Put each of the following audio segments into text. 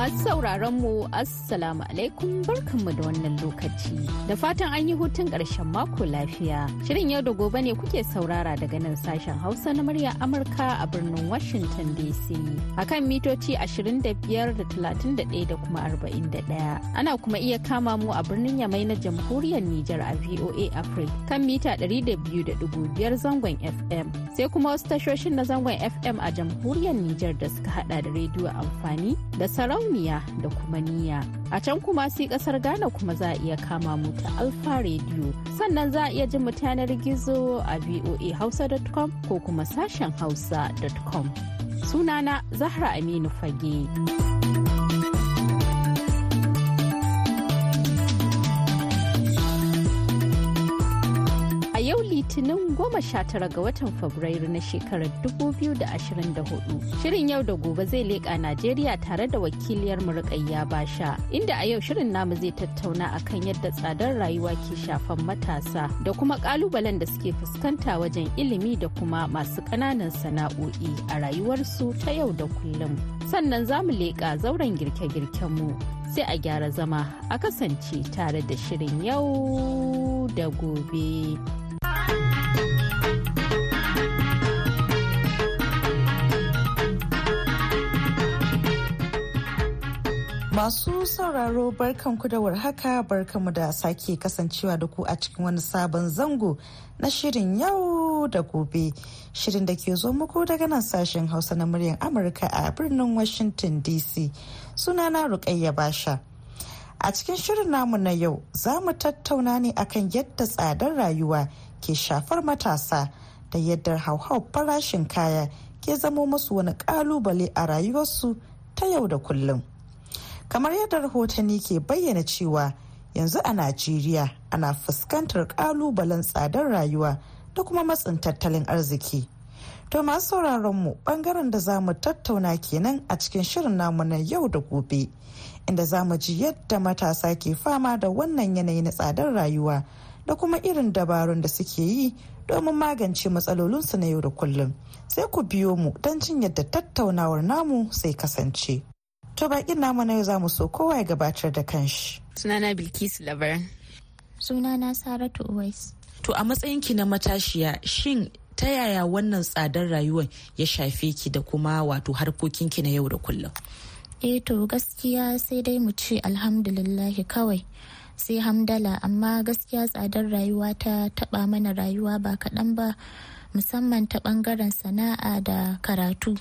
Masu sauraron mu Assalamu alaikum barkanmu da wannan lokaci. Da fatan an yi hutun ƙarshen mako lafiya. Shirin yau da gobe ne kuke saurara daga nan sashen Hausa na murya Amurka a birnin Washington DC. Akan mitoci 25 da 31 da kuma 41. Ana kuma iya kama mu a birnin Yamai na Jamhuriyar Nijar a VOA Africa kan mita 200.5 zangon FM. Sai kuma wasu tashoshin na zangon FM a Jamhuriyar Nijar da suka hada da rediyo amfani da sarauni sarauniya da kuma niyya. A can kuma sai ƙasar Ghana kuma za a iya kama mu ta Alfa Radio. Sannan za a iya jin mu yanar gizo a voahausa.com ko kuma sashen hausa.com. Sunana Zahra Aminu Fage. Litinin goma sha tara ga watan fabrairu na shekarar 2024 shirin yau da gobe zai leƙa najeriya tare da wakiliyar murƙayya basha inda a yau shirin namu zai tattauna akan yadda tsadar rayuwa ke shafan matasa da kuma ƙalubalen da suke fuskanta wajen ilimi da kuma masu ƙananan sana'o'i a rayuwarsu ta yau da kullum sannan za mu leƙa zauren girke-girken mu sai a gyara zama a kasance tare da shirin yau da gobe. Masu sauraro barkanku da warhaka barkanmu da sake kasancewa da ku a cikin wani sabon zango na shirin yau da gobe. Shirin da ke zo muku daga nan sashen Hausa na muryar Amurka a birnin Washington DC. Sunana Rukayya Basha. A cikin shirin namu na yau za mu tattauna ne akan yadda tsadar rayuwa ke shafar matasa da yadda hauhau farashin kaya ke zamo musu wani ƙalubale a rayuwarsu ta yau da kullum. Kamar yadda rahotanni ke bayyana cewa yanzu a najeriya ana fuskantar kalubalen tsadar rayuwa da kuma matsin tattalin arziki. To masu sauraron mu ɓangaren da za mu tattauna kenan a cikin shirin namu na yau da gobe inda za mu ji yadda matasa ke fama da wannan yanayi na tsadar rayuwa da kuma irin dabarun da suke yi domin magance matsalolinsu na yau da kullum. Sai ku biyo mu don jin yadda tattaunawar namu sai kasance. To bakin namu na yau za mu so kowa ya gabatar da kanshi. Sunana Bilkisu Labaran. Sunana Saratu Uwais. To a matsayinki na matashiya shin ta yaya wannan tsadar rayuwar ya shafe ki da kuma wato harkokinki na yau da kullum? Eh to gaskiya sai dai mu ce alhamdulillahi kawai. sai hamdala amma gaskiya tsadar rayuwa ta taba mana rayuwa ba kaɗan ba musamman ta ɓangaren sana'a da karatu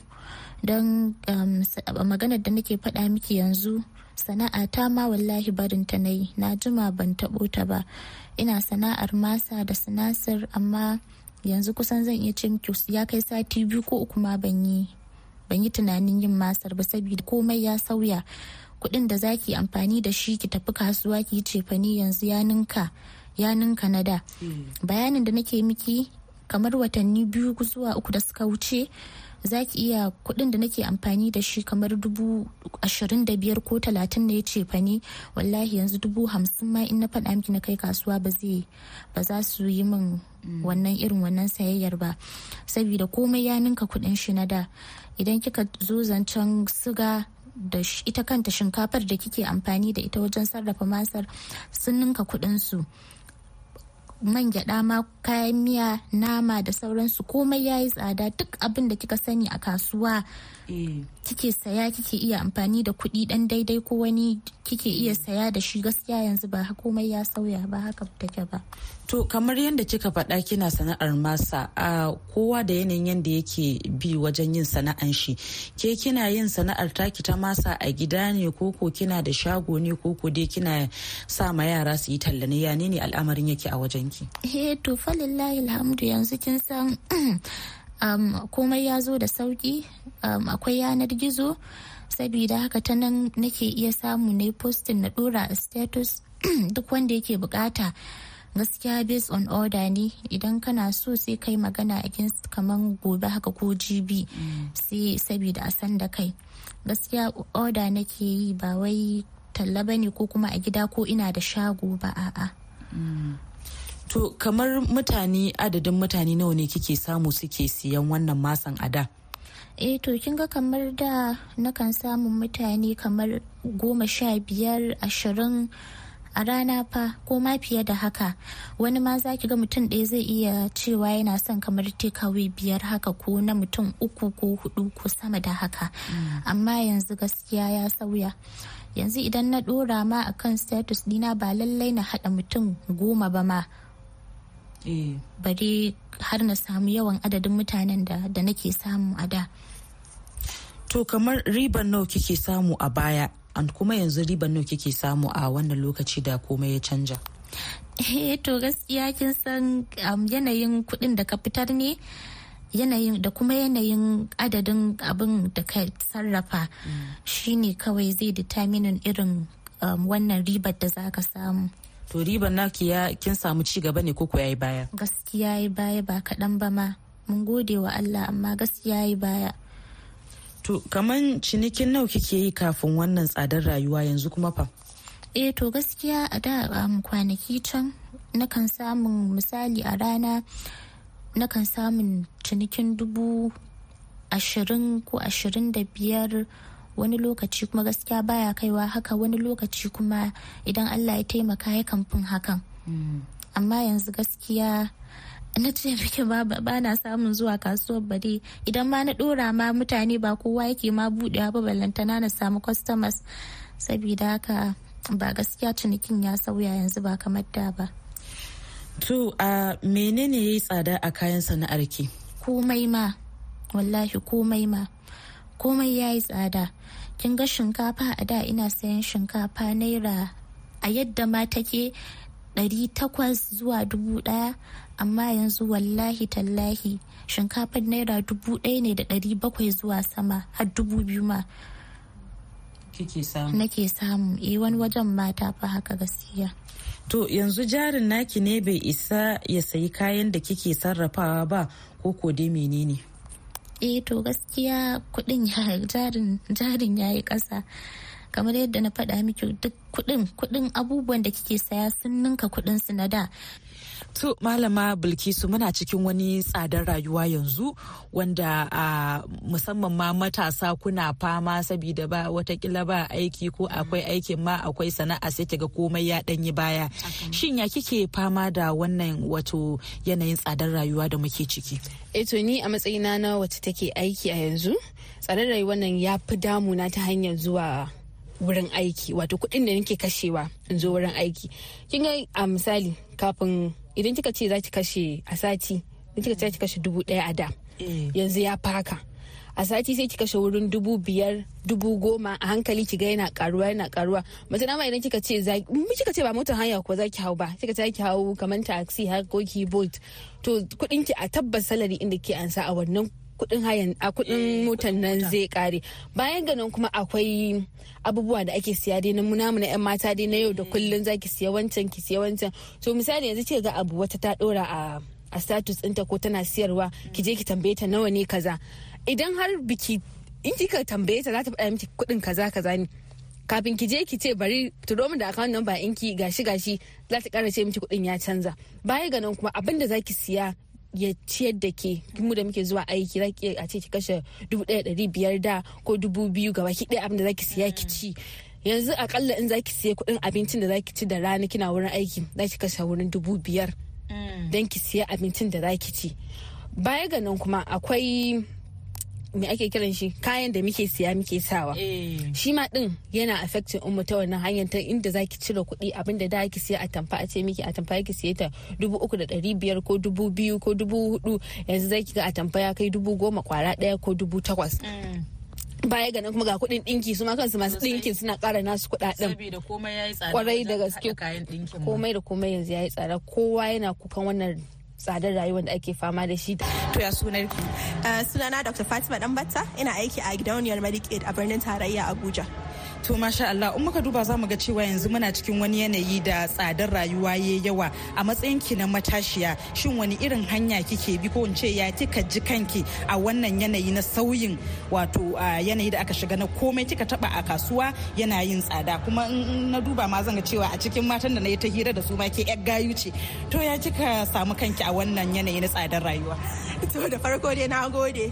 don um, maganar da nake faɗa miki yanzu sana'a ta ma wallahi barin ta na yi na jima ban taɓo ta ba. Ina sana'ar masa da sinasir amma yanzu kusan zan iya ce miki ya kai sati biyu ko uku ma ban yi ban yi tunanin yin masar ba saboda komai ya sauya. Kuɗin da zaki amfani da shi ki tafi kasuwa ki yi cefani yanzu ya ninka ya ninka na da. Bayanin da nake miki kamar watanni biyu zuwa uku da suka wuce za ki iya kuɗin da nake amfani da shi kamar dubu ashirin da biyar ko talatin ne ya ce fa ne wallahi yanzu dubu hamsin ma in na faɗa miki na kai kasuwa ba zai ba za su yi min wannan irin wannan sayayyar ba. Saboda komai ya ninka kuɗin shi na da. Idan kika zo zancen siga da ita kanta shinkafar da kike amfani da ita wajen sarrafa masar sun ninka kuɗin su. Man gyada ma kayan miya nama da sauransu komai ya yi tsada. Duk abin da kika sani a kasuwa kike saya kike iya amfani da kuɗi ɗan daidai ko wani kike iya saya da shi gaskiya yanzu ba komai ya sauya ba haka take ba. To kamar yadda kika faɗa kina sana'ar masa a kowa da yanayin yadda yake bi wajen yin sana'an shi. Ke kina yin sana'ar taki ta masa a gida ne koko kina da shago ne koko dai kina sa ma yara su yi talla ne? Ya ne al'amarin yake a wajen ki? Eh to falillahi alhamdu yanzu kin san um, komai ya zo da sauƙi um, akwai yanar gizo. Saboda haka ta nan nake iya samu na postin na dora a status. Duk wanda yake buƙata gaskiya based on order ne. Idan kana so sai kai magana against kaman gobe haka ko gb sai saboda a san da kai. Gaskiya order nake yi ba wai talla ba ne ko kuma a gida ko ina da shago ba a'a. To kamar mutane adadin mutane nawa ne kike samu suke siyan wannan masan a da? eh to kin ga kamar da nakan samun mutane kamar goma sha biyar ashirin a rana fa ko ma fiye da haka. Wani ma za ki ga mutum ɗaya zai iya cewa yana son kamar takeaway biyar haka ko na mutum uku ko huɗu ko sama da haka. Amma yanzu gaskiya ya sauya. Yanzu idan na ɗora ma akan status dina ba lallai na haɗa mutum goma ba ma. Bari har na samu yawan adadin mutanen da, nake samu a da. To kamar riban nawa kike samu a baya an kuma yanzu riban nawa kike samu a wannan lokaci da komai ya canja? eh to gaskiya kin san um, yanayin kuɗin da ka fitar ne yanayin da kuma yanayin adadin abin da ka sarrafa. Shine kawai zai determinin irin um, wannan ribar da za ka samu. To riban naki ya kin samu ci gaba ne koko yayi baya? gaskiya yi baya ba kaɗan ba ma mun gode wa Allah amma gaskiya yi baya To kaman cinikin nawa kike yi kafin wannan tsadar rayuwa yanzu kuma fa? eh to gaskiya a da um, kwanaki can nakan samun misali a rana nakan samun cinikin dubu ashirin ko ashirin da biyar wani lokaci kuma gaskiya baya kaiwa haka wani lokaci kuma idan allah ya taimaka ya fin hakan. Amma yanzu gaskiya na ce miki ba ba na samun zuwa kasuwar bare idan ma na dora ma mutane ba kowa yake ma budewa ba ballantana na samu customers. Saboda haka ba gaskiya cinikin ya sauya yanzu ba kamar da ba. To a menene yayi tsada a kayan sana'ar ki? komai ma wallahi komai ma. Komai ya yi tsada kin ga shinkafa a da ina sayan shinkafa naira a yadda ma take ɗari takwas zuwa dubu ɗaya amma yanzu wallahi tallahi shinkafar naira dubu ɗaya ne da ɗari bakwai zuwa sama har dubu biyu ma Kike samu. nake samu eh wani wajen mata fa haka gaskiya To yanzu jarin naki ne bai isa ya sayi kayan da kike sarrafawa ba ko ko dai menene? Eh to gaskiya kuɗin jarin ya yi kasa kamar yadda na faɗa miki duk kuɗin kuɗin abubuwan da kike saya sun ninka kuɗin su na da. To malama Bilkisu muna cikin wani tsadar rayuwa yanzu wanda a musamman ma matasa kuna fama saboda ba wataƙila ba aiki ko akwai aikin ma akwai sana'a sai kiga komai ya danyi baya. Shin ya kike fama da wannan wato yanayin tsadar rayuwa da muke ciki? e to ni a matsayina na wacce take aiki a yanzu tsadar rayuwar nan ya fi damuna ta hanyar zuwa wurin aiki wato kuɗin da nake kashewa in zo wurin aiki kin ga a misali kafin idan kika ce za ki kashe a sati idan kika ce za ki kashe dubu ɗaya a da yanzu ya faka a sati sai ki kashe wurin dubu biyar dubu goma a hankali ki ga yana karuwa yana karuwa mace na ma idan kika ce za kika ce ba motar hanya ko za ki hau ba kika ce za ki hau kamar taxi har ko ki bolt to kuɗin ki a tabbas salari inda ke ansa a wannan kuɗin hayan a kuɗin motar nan zai kare. Bayan ganin kuma akwai abubuwa da ake siya dai na munamu na yan mata dai na yau da kullun zaki siya wancan ki siya wancan. To misali yanzu ce ga abu wata ta dora a a status ɗinta ko tana siyarwa ki je ki tambaye ta nawa ne kaza. Idan har biki in kika tambaye ta za ta faɗa miki kuɗin kaza kaza ne. Kafin ki je ki ce bari turo min da account number inki gashi gashi za ta ƙara ce miki kuɗin ya canza. Baya ga nan kuma abin da zaki siya ya ciyar da ke. Mu da muke zuwa aiki za ki a ce ki kashe dubu ɗaya ɗari biyar da ko dubu biyu gaba ki ɗaya abin da za ki siya ki ci. Yanzu akalla in za ki siya kuɗin abincin da za ki ci da rana kina wurin aiki za ki kashe wurin dubu biyar don ki siya abincin da za ki ci. Baya ga nan kuma akwai me ake kiran shi? Kayan da muke siya muke sawa. Shi ma din yana affecting ummu ta wannan hanyar ta inda zaki cire kuɗi abin da da ki siya a tamfa a ce miki a tamfa ki siya ta dubu uku da ɗari biyar ko dubu biyu ko dubu huɗu yanzu zaki ga a tamfa ya kai dubu goma kwara ɗaya ko dubu takwas. Baya ga nan kuma ga kuɗin ɗinki su ma kansu masu ɗinkin suna ƙara nasu kuɗaɗen. Saboda komai yayi tsada. ƙwarai da gaske. komai da komai yanzu ya yi tsada. Kowa yana kukan wannan tsadar rayuwar da ake fama da shi To ya sunar ki? sunana Dr. Fatima Danbatta ina aiki a gidauniyar Medicaid a birnin tarayya Abuja. To masha Allah in muka duba za mu ga cewa yanzu muna cikin wani yanayi da tsadar rayuwa ya yawa a matsayin ki na matashiya shin wani irin hanya kike bi ko in ce ya kika ji kanki a wannan yanayi na sauyin wato yanayi da aka shiga na komai kika taba a kasuwa yana yin tsada kuma in na duba ma zan ga cewa a cikin matan da na yi ta hira da su ma ke yar gayu ce to ya kika samu kanki a wannan yanayi na tsadar rayuwa. To da farko dai na gode.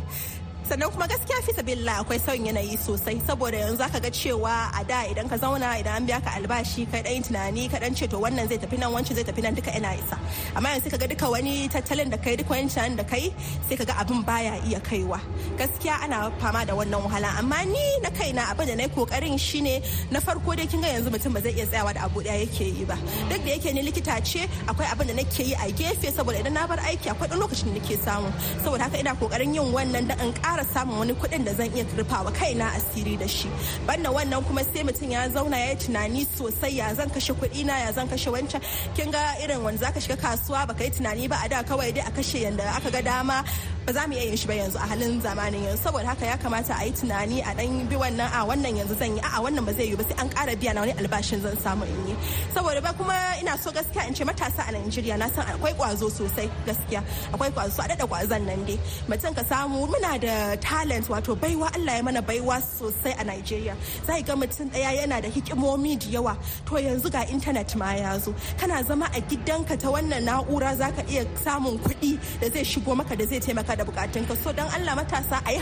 Sannan kuma gaskiya fi sabilla akwai sauyin yanayi sosai saboda yanzu aka ga cewa a da idan ka zauna idan an biya ka albashi kai dan tunani ka dan ce to wannan zai tafi nan wancan zai tafi nan duka ina isa. Amma yanzu ka ga duka wani tattalin da kai duka wani tunanin da kai sai ka ga abin baya iya kaiwa. Gaskiya ana fama da wannan wahala. Amma ni na kaina abin da na yi ƙoƙarin shine na farko dai kin ga yanzu mutum ba zai iya tsayawa da abu ɗaya yake yi ba. Duk da yake ni likita ce akwai abin da nake yi a gefe saboda idan na bar aiki akwai dan lokacin da nake samu. Saboda haka ina ƙoƙarin yin wannan da in samun wani kuɗin da zan iya rufawa kaina asiri da shi. Banda wannan kuma sai mutum ya zauna ya yi tunani sosai ya zan kashe kuɗi na ya zan kashe wancan. Kin ga irin wanda zaka shiga kasuwa baka yi tunani ba a da kawai dai a kashe yanda aka ga dama ba za mu iya yin shi ba yanzu a halin zamanin yanzu. Saboda haka ya kamata a yi tunani a dan bi wannan a wannan yanzu zan yi a wannan ba zai yi ba sai an ƙara biya na wani albashin zan samu in yi. Saboda ba kuma ina so gaskiya in ce matasa a Najeriya na san akwai kwazo sosai gaskiya. Akwai kwazo a dada kwazon nan dai. Mutum ka samu muna da talent wato baiwa Allah ya mana baiwa sosai a Najeriya za ga mutum ɗaya yana da hikimomi da yawa. To yanzu ga intanet ma ya zo. Kana zama a gidanka ta wannan na'ura za ka iya samun kuɗi da zai shigo maka da zai taimaka da bukatunka. So don Allah matasa a yi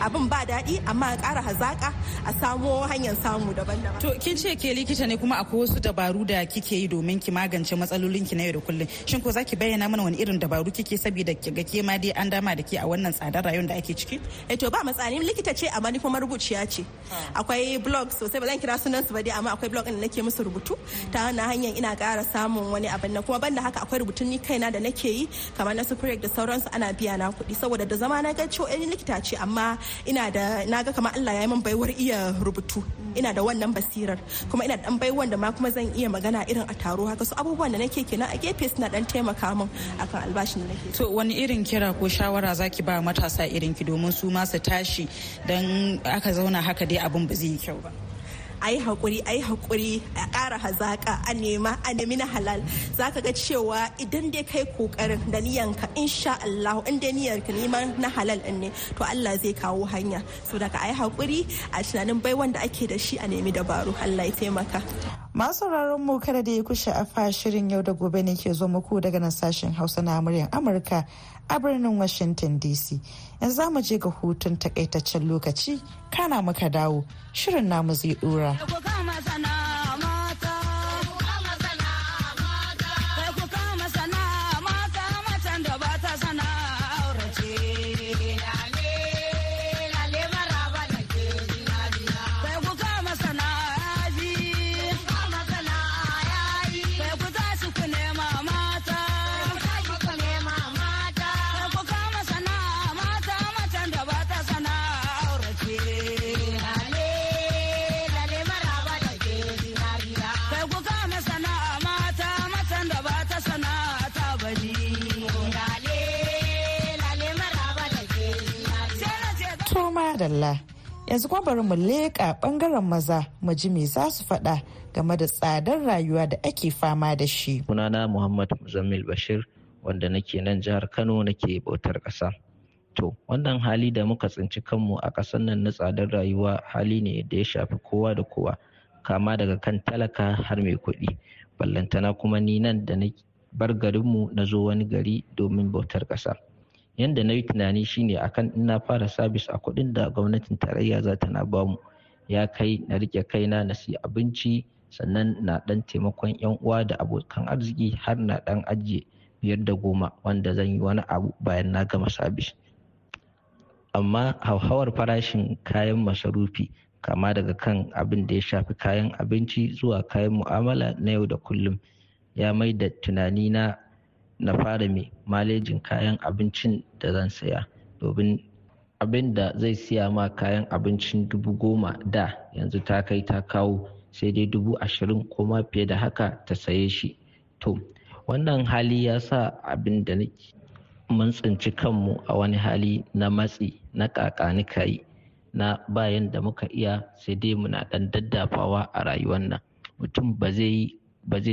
abin ba daɗi amma a ƙara hazaƙa a samo hanyar samu daban-daban. To kin ce ke likita ne kuma akwai wasu dabaru da kike yi domin ki magance matsalolinki na yau da kullum. Shin ko za ki bayyana mana wani irin dabaru kike saboda ki ga ke ma dai an dama da ke a wannan tsadar rayuwar da ake ciki? Eh to ba matsani likita ce amma ni kuma marubuciya ce. Akwai blog sosai ba zan kira sunan su ba dai amma akwai blog da nake musu rubutu. Ta wannan hanyar ina ƙara samun wani abin nan. Kuma banda haka akwai rubutun ni kaina da nake yi kamar na su da sauransu ana biya na kuɗi. Saboda da zama na ga cewa ni likita ce amma ina da na ga kamar Allah ya yi min baiwar iya rubutu. Ina da wannan basirar. Kuma ina dan baiwan da ma kuma zan iya magana irin a taro haka. Su abubuwan da nake kenan a gefe suna dan taimaka min akan albashin da nake. To wani irin kira ko shawara zaki ba matasa irin ki domin su ma su tashi dan aka zauna haka dai abin ba zai yi kyau ba. A yi haƙuri a yi haƙuri a ƙara hazaƙa a nema a nemi na halal. Za ka ga cewa idan dai kai ƙoƙarin da niyanka insha Allah in dai niyyar ka neman na halal ɗin ne to Allah zai kawo hanya. So daga a yi haƙuri a tunanin bai wanda ake da shi a nemi dabaru. Allah ya taimaka. Masu sauraron mu kada da ya kushe afa shirin yau da gobe ne ke zo muku daga nan sashen Hausa na muryar Amurka a birnin Washington DC. Yanzu za mu je ga hutun takaitaccen lokaci kana muka dawo shirin namu zai dora. Dalla yanzu kuma bari mu leƙa ɓangaren maza mu ji me za su faɗa game da tsadar rayuwa da ake fama da shi. Sunana Muhammad Muzammil Bashir wanda nake nan jihar Kano nake bautar ƙasa. To, wannan hali da muka tsinci kanmu a ƙasar nan na tsadar rayuwa hali ne da ya shafi kowa da kowa, kama daga kan talaka har mai kuɗi. Ballantana kuma ni nan da na bar garinmu na zo wani gari domin bautar ƙasa. Yanda na yi tunani shine akan in na fara sabis a kuɗin da gwamnatin tarayya za ta na ba mu ya kai na riƙe kaina na siya abinci sannan na ɗan taimakon yan uwa da abokan arziki har na ɗan ajiye biyar da goma wanda zan yi wani abu bayan na gama sabis. Amma hauhawar farashin kayan masarufi kama daga kan abin da ya shafi kayan abinci zuwa kayan mu'amala na yau da kullum ya mai da tunani na na fara mai malejin kayan abincin da zan saya. Domin abin da zai siya ma kayan abincin dubu goma da yanzu ta kai ta kawo sai dai dubu ashirin ko ma fiye da haka ta saye shi. To wannan hali ya sa abin da mun tsinci kanmu a wani hali na matsi na kakani kayi na bayan da muka iya sai dai muna ɗan daddafawa a rayuwar nan. Mutum ba zai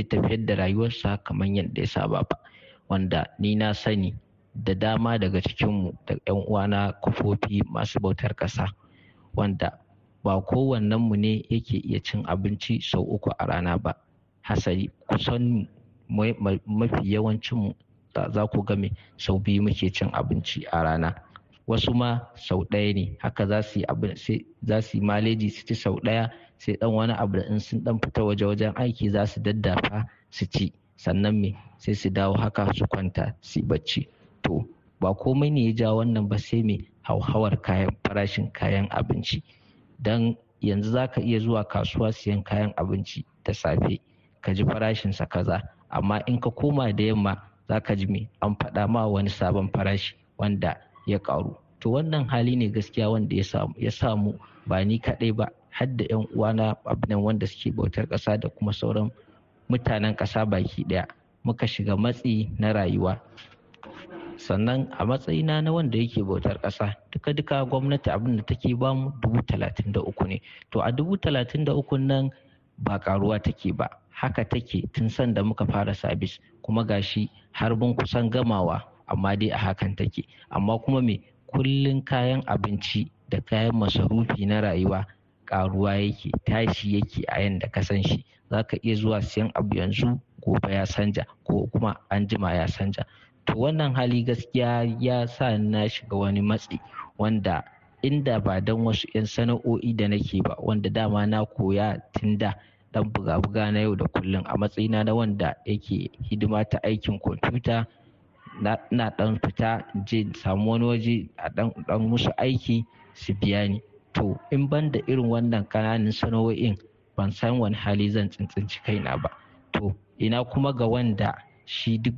tafiyar da rayuwarsa kamar yadda ya saba ba. Wanda ni na sani da dama daga cikinmu da 'yan uwana kafofi masu bautar ƙasa wanda ba kowannenmu ne yake iya cin abinci sau uku a rana ba. Hasali kusan mafi yawancinmu za ku game sau biyu muke cin abinci a rana. Wasu ma sau ɗaya ne haka za su yi maleji su ci sau ɗaya sai ɗan wani abu da in sun ɗan fita waje wajen aiki za su daddafa su ci. Sannan me sai su dawo haka su kwanta su bacci. To ba komai ne ya ja wannan ba sai me hauhawar kayan farashin kayan abinci. Dan yanzu za ka iya zuwa kasuwa siyan kayan abinci da safe ka ji farashinsa kaza. Amma in ka koma da yamma za ka ji me an faɗa ma wani sabon farashi wanda ya ƙaru. To wannan hali ne gaskiya wanda ya samu ba ni kaɗai ba har da 'yan uwana abinan wanda suke bautar ƙasa da kuma sauran mutanen ƙasa baki ɗaya. Muka shiga matsi na rayuwa. Sannan a matsayina na wanda yake bautar ƙasa duka duka gwamnati abin da take ba mu dubu talatin da uku ne. To a dubu talatin da uku nan ba karuwa take ba. Haka take tun san da muka fara sabis. Kuma gashi har mun kusan gamawa amma dai a hakan take. Amma kuma me? Kullun kayan abinci da kayan masarufi na rayuwa karuwa yake tashi yake a yanda ka san shi. Za ka iya zuwa siyan abu yanzu gobe ya sanja ko kuma an jima ya sanja. To wannan hali gaskiya ya sa na shiga wani matsi wanda inda ba don wasu 'yan sana'o'i da nake ba wanda dama na koya tun da dan buga-buga na yau da kullum. A matsayina na wanda yake hidima ta aikin kwamfuta na dan fita je samu wani waje a dan musu aiki su biya ni. To in ban da irin wannan ƙananan sana'o'in ban san wani hali zan tsintsinci kaina ba. To ina kuma ga wanda shi duk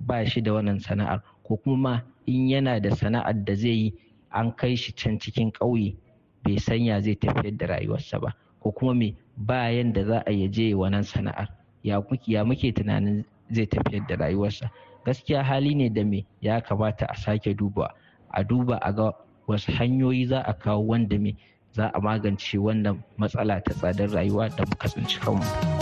ba shi da wannan sana'ar ko kuma in yana da sana'ar da zai yi an kai shi can cikin ƙauye bai sanya zai tafiyar da rayuwarsa ba. Ko kuma me bayan da za a je wannan sana'ar. Ya muke tunanin zai tafiyar da rayuwarsa. Gaskiya hali ne da me ya kamata a sake duba a duba a ga wasu hanyoyi za a kawo wanda me za a magance wannan matsala ta tsadar rayuwa da muka tsinci kanmu.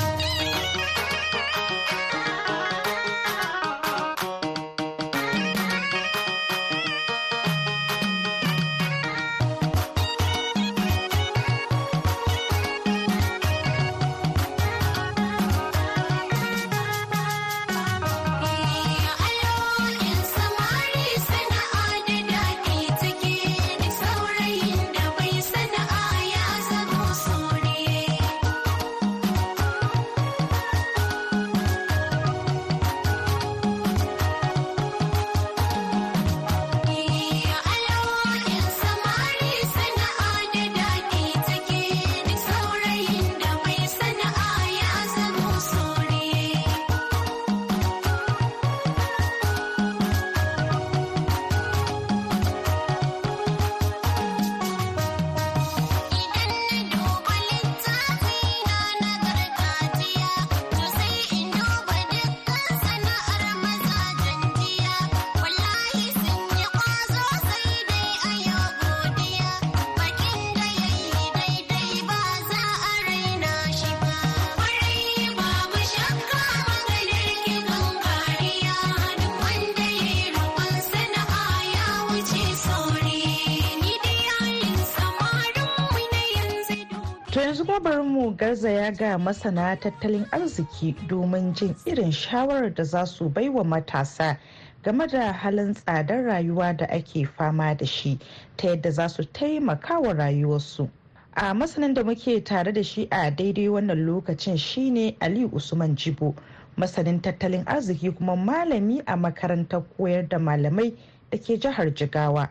To yanzu bari mu garzaya ga masana tattalin arziki domin jin irin shawarar da za su baiwa matasa game da halin tsadar rayuwa da ake fama da shi ta yadda za su taimaka wa rayuwarsu. A masanin da muke tare da shi a daidai wannan lokacin shine Aliyu Usman Jibo, masanin tattalin arziki kuma malami a makarantar koyar da malamai da ke jihar Jigawa.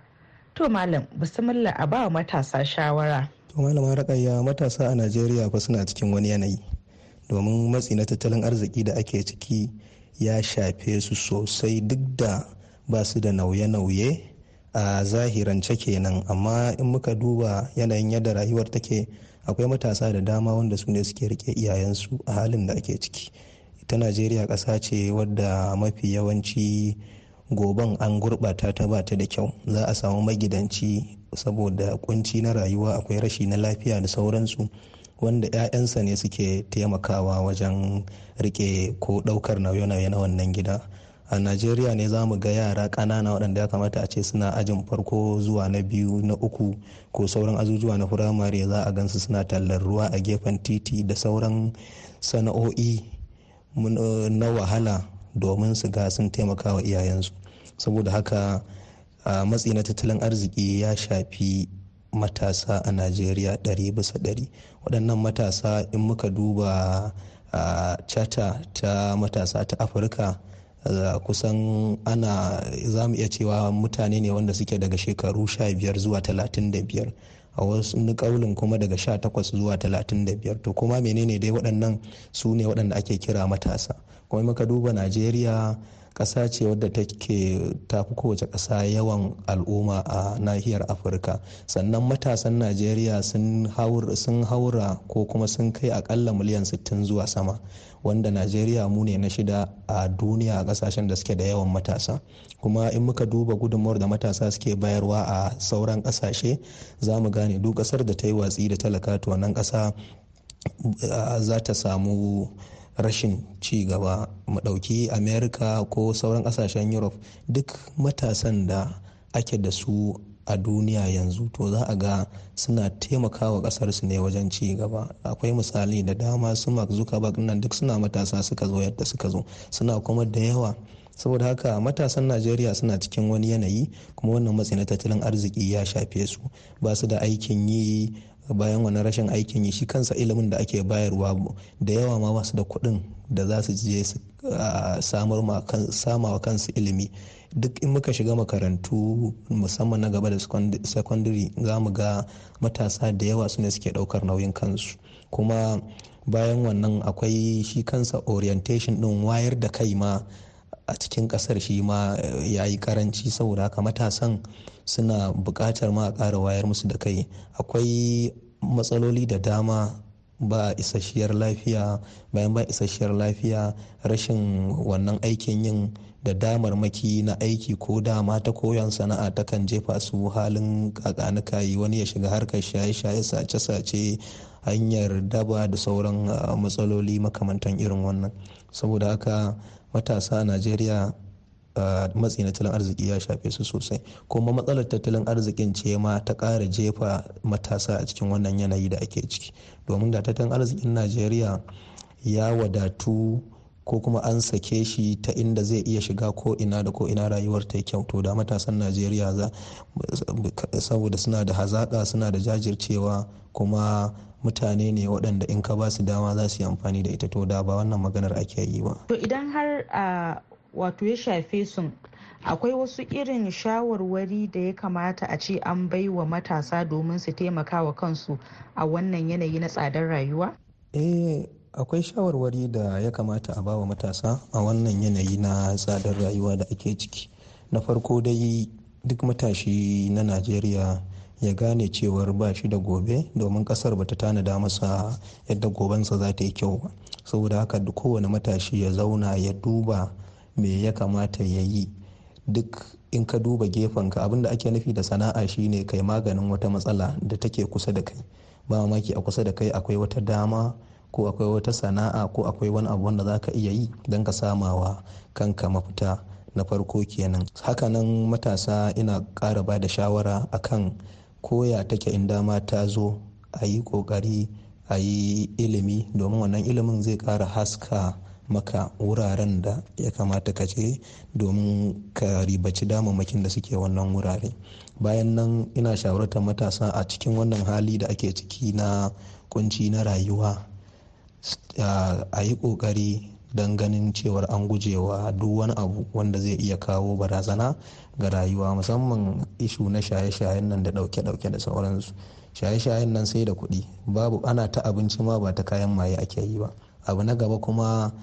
To malam, bismillah a ba matasa shawara. To malama rakayya matasa a najeriya fa suna cikin wani yanayi. Domin matsi na tattalin arziki da ake ciki ya shafe su sosai duk da ba su da nauye-nauye a zahirance kenan. Amma in muka duba yanayin yadda rayuwar take akwai matasa da dama wanda su ne suke riƙe iyayensu a halin da ake ciki. Ita najeriya ƙasa ce wadda mafi yawanci goban an gurɓata ta ba ta da kyau. Za a samu magidanci saboda kunci na rayuwa akwai rashi na lafiya da sauransu wanda 'ya'yansa ne suke taimakawa wajen riƙe ko ɗaukar nauye-nauye na wannan gida. A najeriya ne za mu ga yara ƙanana waɗanda ya kamata a ce suna ajin farko zuwa na biyu na uku ko sauran azuzuwa na firamare za a gansu suna tallar ruwa a gefen titi da sauran sana'o'i na wahala domin su ga sun taimaka wa iyayensu. Saboda haka matsi na tattalin arziki ya shafi matasa a najeriya ɗari bisa ɗari. Waɗannan matasa in muka duba a chata ta matasa ta afirka kusan ana za mu iya cewa mutane ne wanda suke daga shekaru 15 zuwa 35 a wasu kaulin kuma daga 18 zuwa 35 to kuma menene dai waɗannan su ne waɗanda ake kira matasa. Kuma muka duba najeriya ƙasa ce wadda take tafi kowace ƙasa yawan al'umma a nahiyar afirka. Sannan matasan najeriya sun haura ko kuma sun kai akalla miliyan 60 zuwa sama wanda najeriya mu ne na shida a duniya a ƙasashen da suke da yawan matasa. Kuma in muka duba gudunmawar da matasa suke bayarwa a sauran ƙasashe za mu gane duk ƙasar da ta yi watsi da talaka to wannan ƙasa za ta samu rashin ci gaba. Mu ɗauki america ko sauran ƙasashen europe duk matasan da ake da su a duniya yanzu to za a ga suna taimakawa ƙasar su ne wajen ci gaba. Akwai misali da dama su mark zuckerberg nan duk suna matasa suka zo yadda suka zo suna kuma da yawa. Saboda haka matasan najeriya suna cikin wani yanayi kuma wannan matsi na tattalin arziki ya shafe su. Ba su da aikin yi bayan wani rashin aikin yi shi kansa ilimin da ake bayarwa da yawa ma ba su da kuɗin da za su je su sama wa kansu ilimi. Duk in muka shiga makarantu musamman na gaba da secondary za mu ga matasa da yawa su ne suke ɗaukar nauyin kansu. Kuma bayan wannan akwai shi kansa orientation ɗin wayar da kai ma a cikin ƙasar shi ma ya yi karanci saboda haka matasan suna buƙatar ma a ƙara wayar musu da kai. Akwai matsaloli da dama ba isasshiyar lafiya bayan ba isasshiyar lafiya rashin wannan aikin yin da damarmaki na aiki ko dama ta koyon sana'a ta kan jefa su halin kakanuka yi. Wani ya shiga harkar shaye-shaye sace-sace hanyar daba da sauran matsaloli makamantan irin wannan. Saboda haka matasa a najeriya matsi na tattalin arziki ya shafe su sosai. Kuma matsalar tattalin arzikin ce ma ta ƙara jefa matasa a cikin wannan yanayi da ake ciki. Domin da tattalin arzikin najeriya ya wadatu ko kuma an sake shi ta inda zai iya shiga ko ina da ko ina rayuwar ta kyau to da matasan najeriya za saboda suna da hazaƙa suna da jajircewa kuma mutane ne waɗanda in ka ba su dama za su yi amfani da ita. To da ba wannan maganar ake yi ba. To idan har a wato ya shafe su akwai wasu irin shawarwari da ya kamata a ce an bai wa matasa domin su taimaka wa kansu a wannan yanayi na tsadar rayuwa? Eh akwai shawarwari da ya kamata a bawa matasa a wannan yanayi na tsadar rayuwa da ake ciki. Na farko dai duk matashi na najeriya ya gane cewar ba shi da gobe domin ƙasar ba ta tanada masa yadda gobensa za ta yi kyau ba. Saboda haka kowane matashi ya zauna ya duba me ya kamata ya yi. Duk in ka duba gefenka abin da ake nufi da sana'a shine kai maganin wata matsala da take kusa da kai. Ba mamaki a kusa da kai akwai wata dama ko akwai wata sana'a ko akwai wani abu wanda za ka iya yi don ka samawa kanka mafita na farko kenan. Hakanan matasa ina ƙara ba da shawara akan koya take in dama ta zo a yi ƙoƙari a yi ilimi domin wannan ilimin zai ƙara haska maka wuraren da ya kamata ka je domin ka ribaci damammakin da suke wannan wurare. Bayan nan ina shawartar matasa a cikin wannan hali da ake ciki na kunci na rayuwa a yi ƙoƙari don ganin cewar an gujewa duk wani abu wanda zai iya kawo barazana ga rayuwa musamman ishu na shaye-shayen nan da dauke-dauke da sauransu. Shaye-shayen nan sai da kuɗi. Babu ana ta abinci ma ba ta kayan maye ake yi ba. Abu na gaba kuma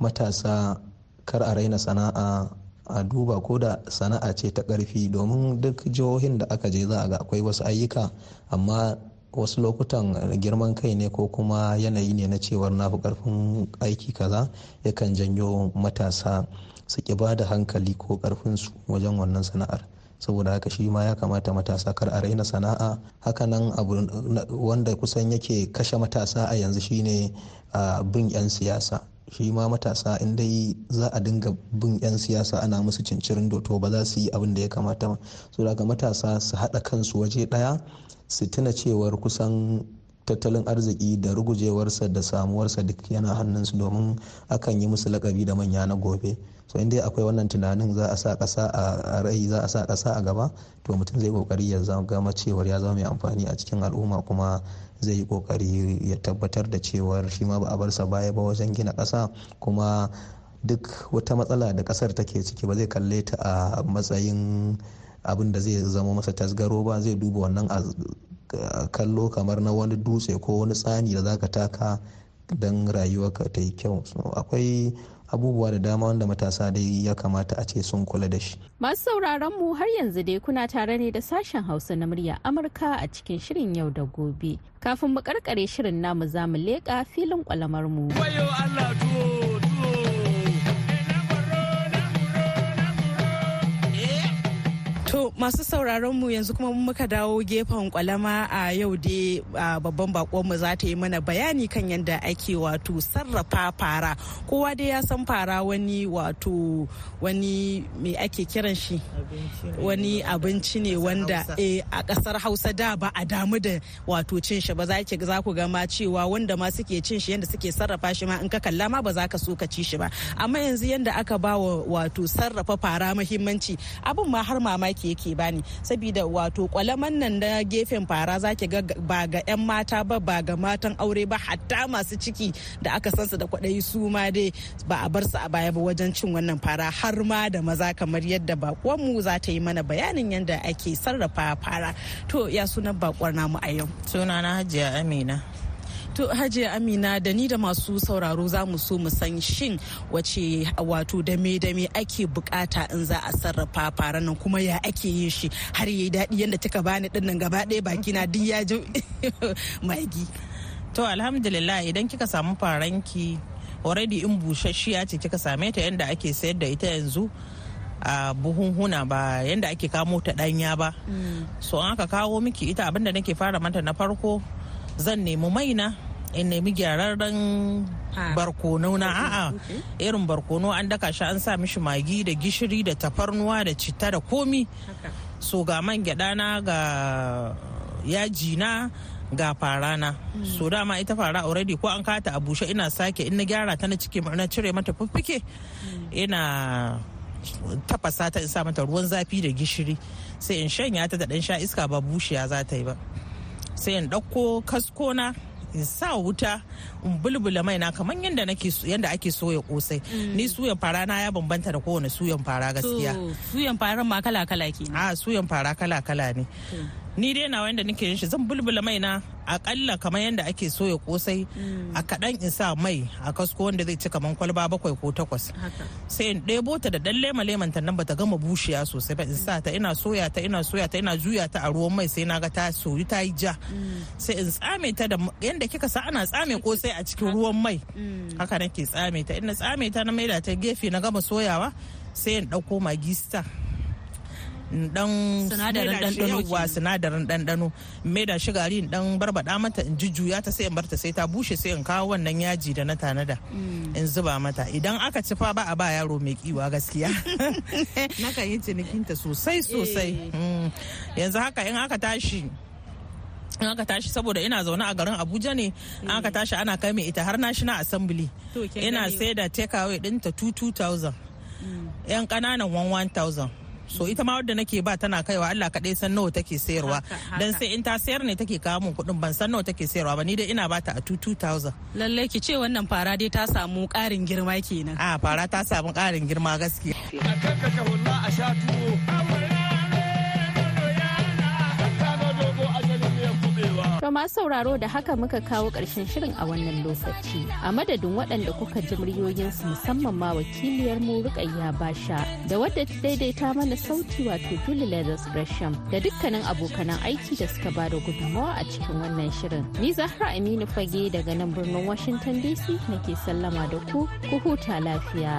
matasa kar a raina sana'a a duba ko da sana'a ce ta ƙarfi. Domin duk jihohin da aka je za a ga akwai wasu ayyuka amma wasu lokutan girman kai ne ko kuma yanayi ne na cewar na fi ƙarfin aiki kaza yakan janyo matasa su ki ba da hankali ko ƙarfinsu wajen wannan sana'ar. Saboda haka shi ma ya kamata matasa kar a raina sana'a. Hakanan abu wanda kusan yake kashe matasa a yanzu shine bin 'yan siyasa. Shi ma matasa in dai za a dinga bin 'yan siyasa ana musu cincirin doto ba za su yi abin da ya kamata ba. So daga matasa su haɗa kansu waje ɗaya su tuna cewar kusan tattalin arziki da rugujewarsa da samuwarsa duk yana hannunsu domin akan yi musu lakabi da manya na gobe. So in dai akwai wannan tunanin za a sa ƙasa a rai za a sa ƙasa a gaba to mutum zai ƙoƙari ya gama cewar ya zama mai amfani a cikin al'umma kuma zai yi ƙoƙari ya tabbatar da cewar shi ma ba a barsa baya ba wajen gina ƙasa kuma duk wata matsala da ƙasar take ciki ba zai kalle ta a matsayin abin da zai zama masa tasgaro ba. Zai duba wannan kallo kamar na wani dutse ko wani tsani da zaka taka don rayuwarka ta yi kyau. Akwai abubuwa da dama wanda matasa dai ya kamata a ce sun kula da shi. Masu sauraron mu har yanzu dai kuna tare ne da sashen Hausa na murya Amurka a cikin shirin yau da gobe. Kafin mu karkare shirin namu za mu leƙa filin kwalamar mu. To masu sauraron mu yanzu kuma muka dawo gefen kwalama a yau dai babban bakon mu za ta yi mana bayani kan yadda ake wato sarrafa fara. Kowa dai ya san fara wani wato wani me ake kiran shi wani abinci ne wanda a ƙasar Hausa da ba a damu da wato cin shi ba za ki za ku gama cewa wanda ma suke cin shi yadda suke sarrafa shi ma in ka kalla ma ba za ka so ka ci shi ba. Amma yanzu yadda aka ba wa wato sarrafa fara muhimmanci abin ma har mamaki yake bani. Saboda wato kwalaman nan na gefen fara zaki ga ba ga 'yan mata ba ba ga matan aure ba hatta masu ciki da aka sansu da kwaɗayi su ma dai ba a bar su a baya ba wajen cin wannan fara har ma da maza kamar yadda mu za ta yi mana bayanin yadda ake sarrafa fara. To ya sunan bakwar namu a yau? Sunana hajiya amina. To Hajiya Amina da ni da masu sauraro za mu so mu san shin wace wato dame dame ake buƙata in za a sarrafa fara nan kuma ya ake yin shi har yayi daɗi yadda kika bani ɗin nan gaba ɗaya baki na duk ya ji magi. To alhamdulillah idan kika samu faranki already in busasshiya ce kika same ta yadda ake sayar da ita yanzu a buhunhuna ba yadda ake kamo ta ɗanya ba. So an aka kawo miki ita abin da nake fara mata na farko zan nemi maina in nemi gyararren barkono na a'a irin barkono an daka shi an sa mishi magi da gishiri da tafarnuwa da citta da komi. So ga man gyada na ga yaji na ga fara na. So dama ita fara already ko an kata a bushe ina sake in na gyara ta na cike na cire mata fiffike ina tafasa ta in sa mata ruwan zafi da gishiri. Sai in shanya ta da dan sha iska ba bushiya za ta yi ba. Sai in ɗauko kaskona in sa wuta in bulbula maina kamar yadda nake yadda ake soya kosai. Ni suyan fara na ya bambanta da kowane suyan fara gaskiya. Suyan fara ma kala kala ke a suyan fara kala kala ne. Ni dai na wanda nake yin shi zan bulbula mai na akalla kamar yadda ake soya kosai a kaɗan in sa mai a kasko wanda zai ci kamar kwalba bakwai ko takwas. Sai in ɗebo ta da ɗan lema leman ta nan bata gama bushiya sosai ba in sa ta ina soya ta ina soya ta ina juya ta a ruwan mai sai na ga ta soyu ta yi ja. Sai in tsame ta da yadda kika sa ana tsame kosai a cikin ruwan mai. Haka nake tsame ta. Ina tsame ta na maida ta gefe na gama soyawa sai in ɗauko magista dan sinadarin ɗanɗano wa sinadarin ɗanɗano. Mai da shi gari dan barbada mata in jujjuya ta sai in barta sai ta bushe sai in kawo wannan yaji da na tanada. In zuba mata. Idan aka ci fa ba a ba yaro mai kiwa gaskiya. Nakan yi cinikinta sosai sosai. Yanzu haka in aka tashi in aka tashi saboda ina zaune a garin abuja ne in aka tashi ana kai mai ita har national assembly. Ina sai da takeaway ɗinta 2000 yan ƙananan 1000 so ita ma wadda nake ba tana kaiwa Allah kaɗai san nawa take sayarwa. Dan sai in ta sayar ne take kawo mun kuɗin ban san nawa take sayarwa ba. Ni dai ina bata a 2000 lallai ki ce wannan fara dai ta samu ƙarin girma kenan. A fara ta samu ƙarin girma gaskiya. A a sha tuwo. To masu sauraro da haka muka kawo ƙarshen shirin a wannan lokaci. A madadin waɗanda kuka ji muryoyinsu musamman ma wakiliyar mu Rukayya Basha da wadda ta daidaita mana sauti wato Julie Leathers Gresham da dukkanin abokanan aiki da suka ba da gudunmawa a cikin wannan shirin. Ni Zahra Aminu Fage daga nan birnin Washington DC nake sallama da ku, ku huta lafiya.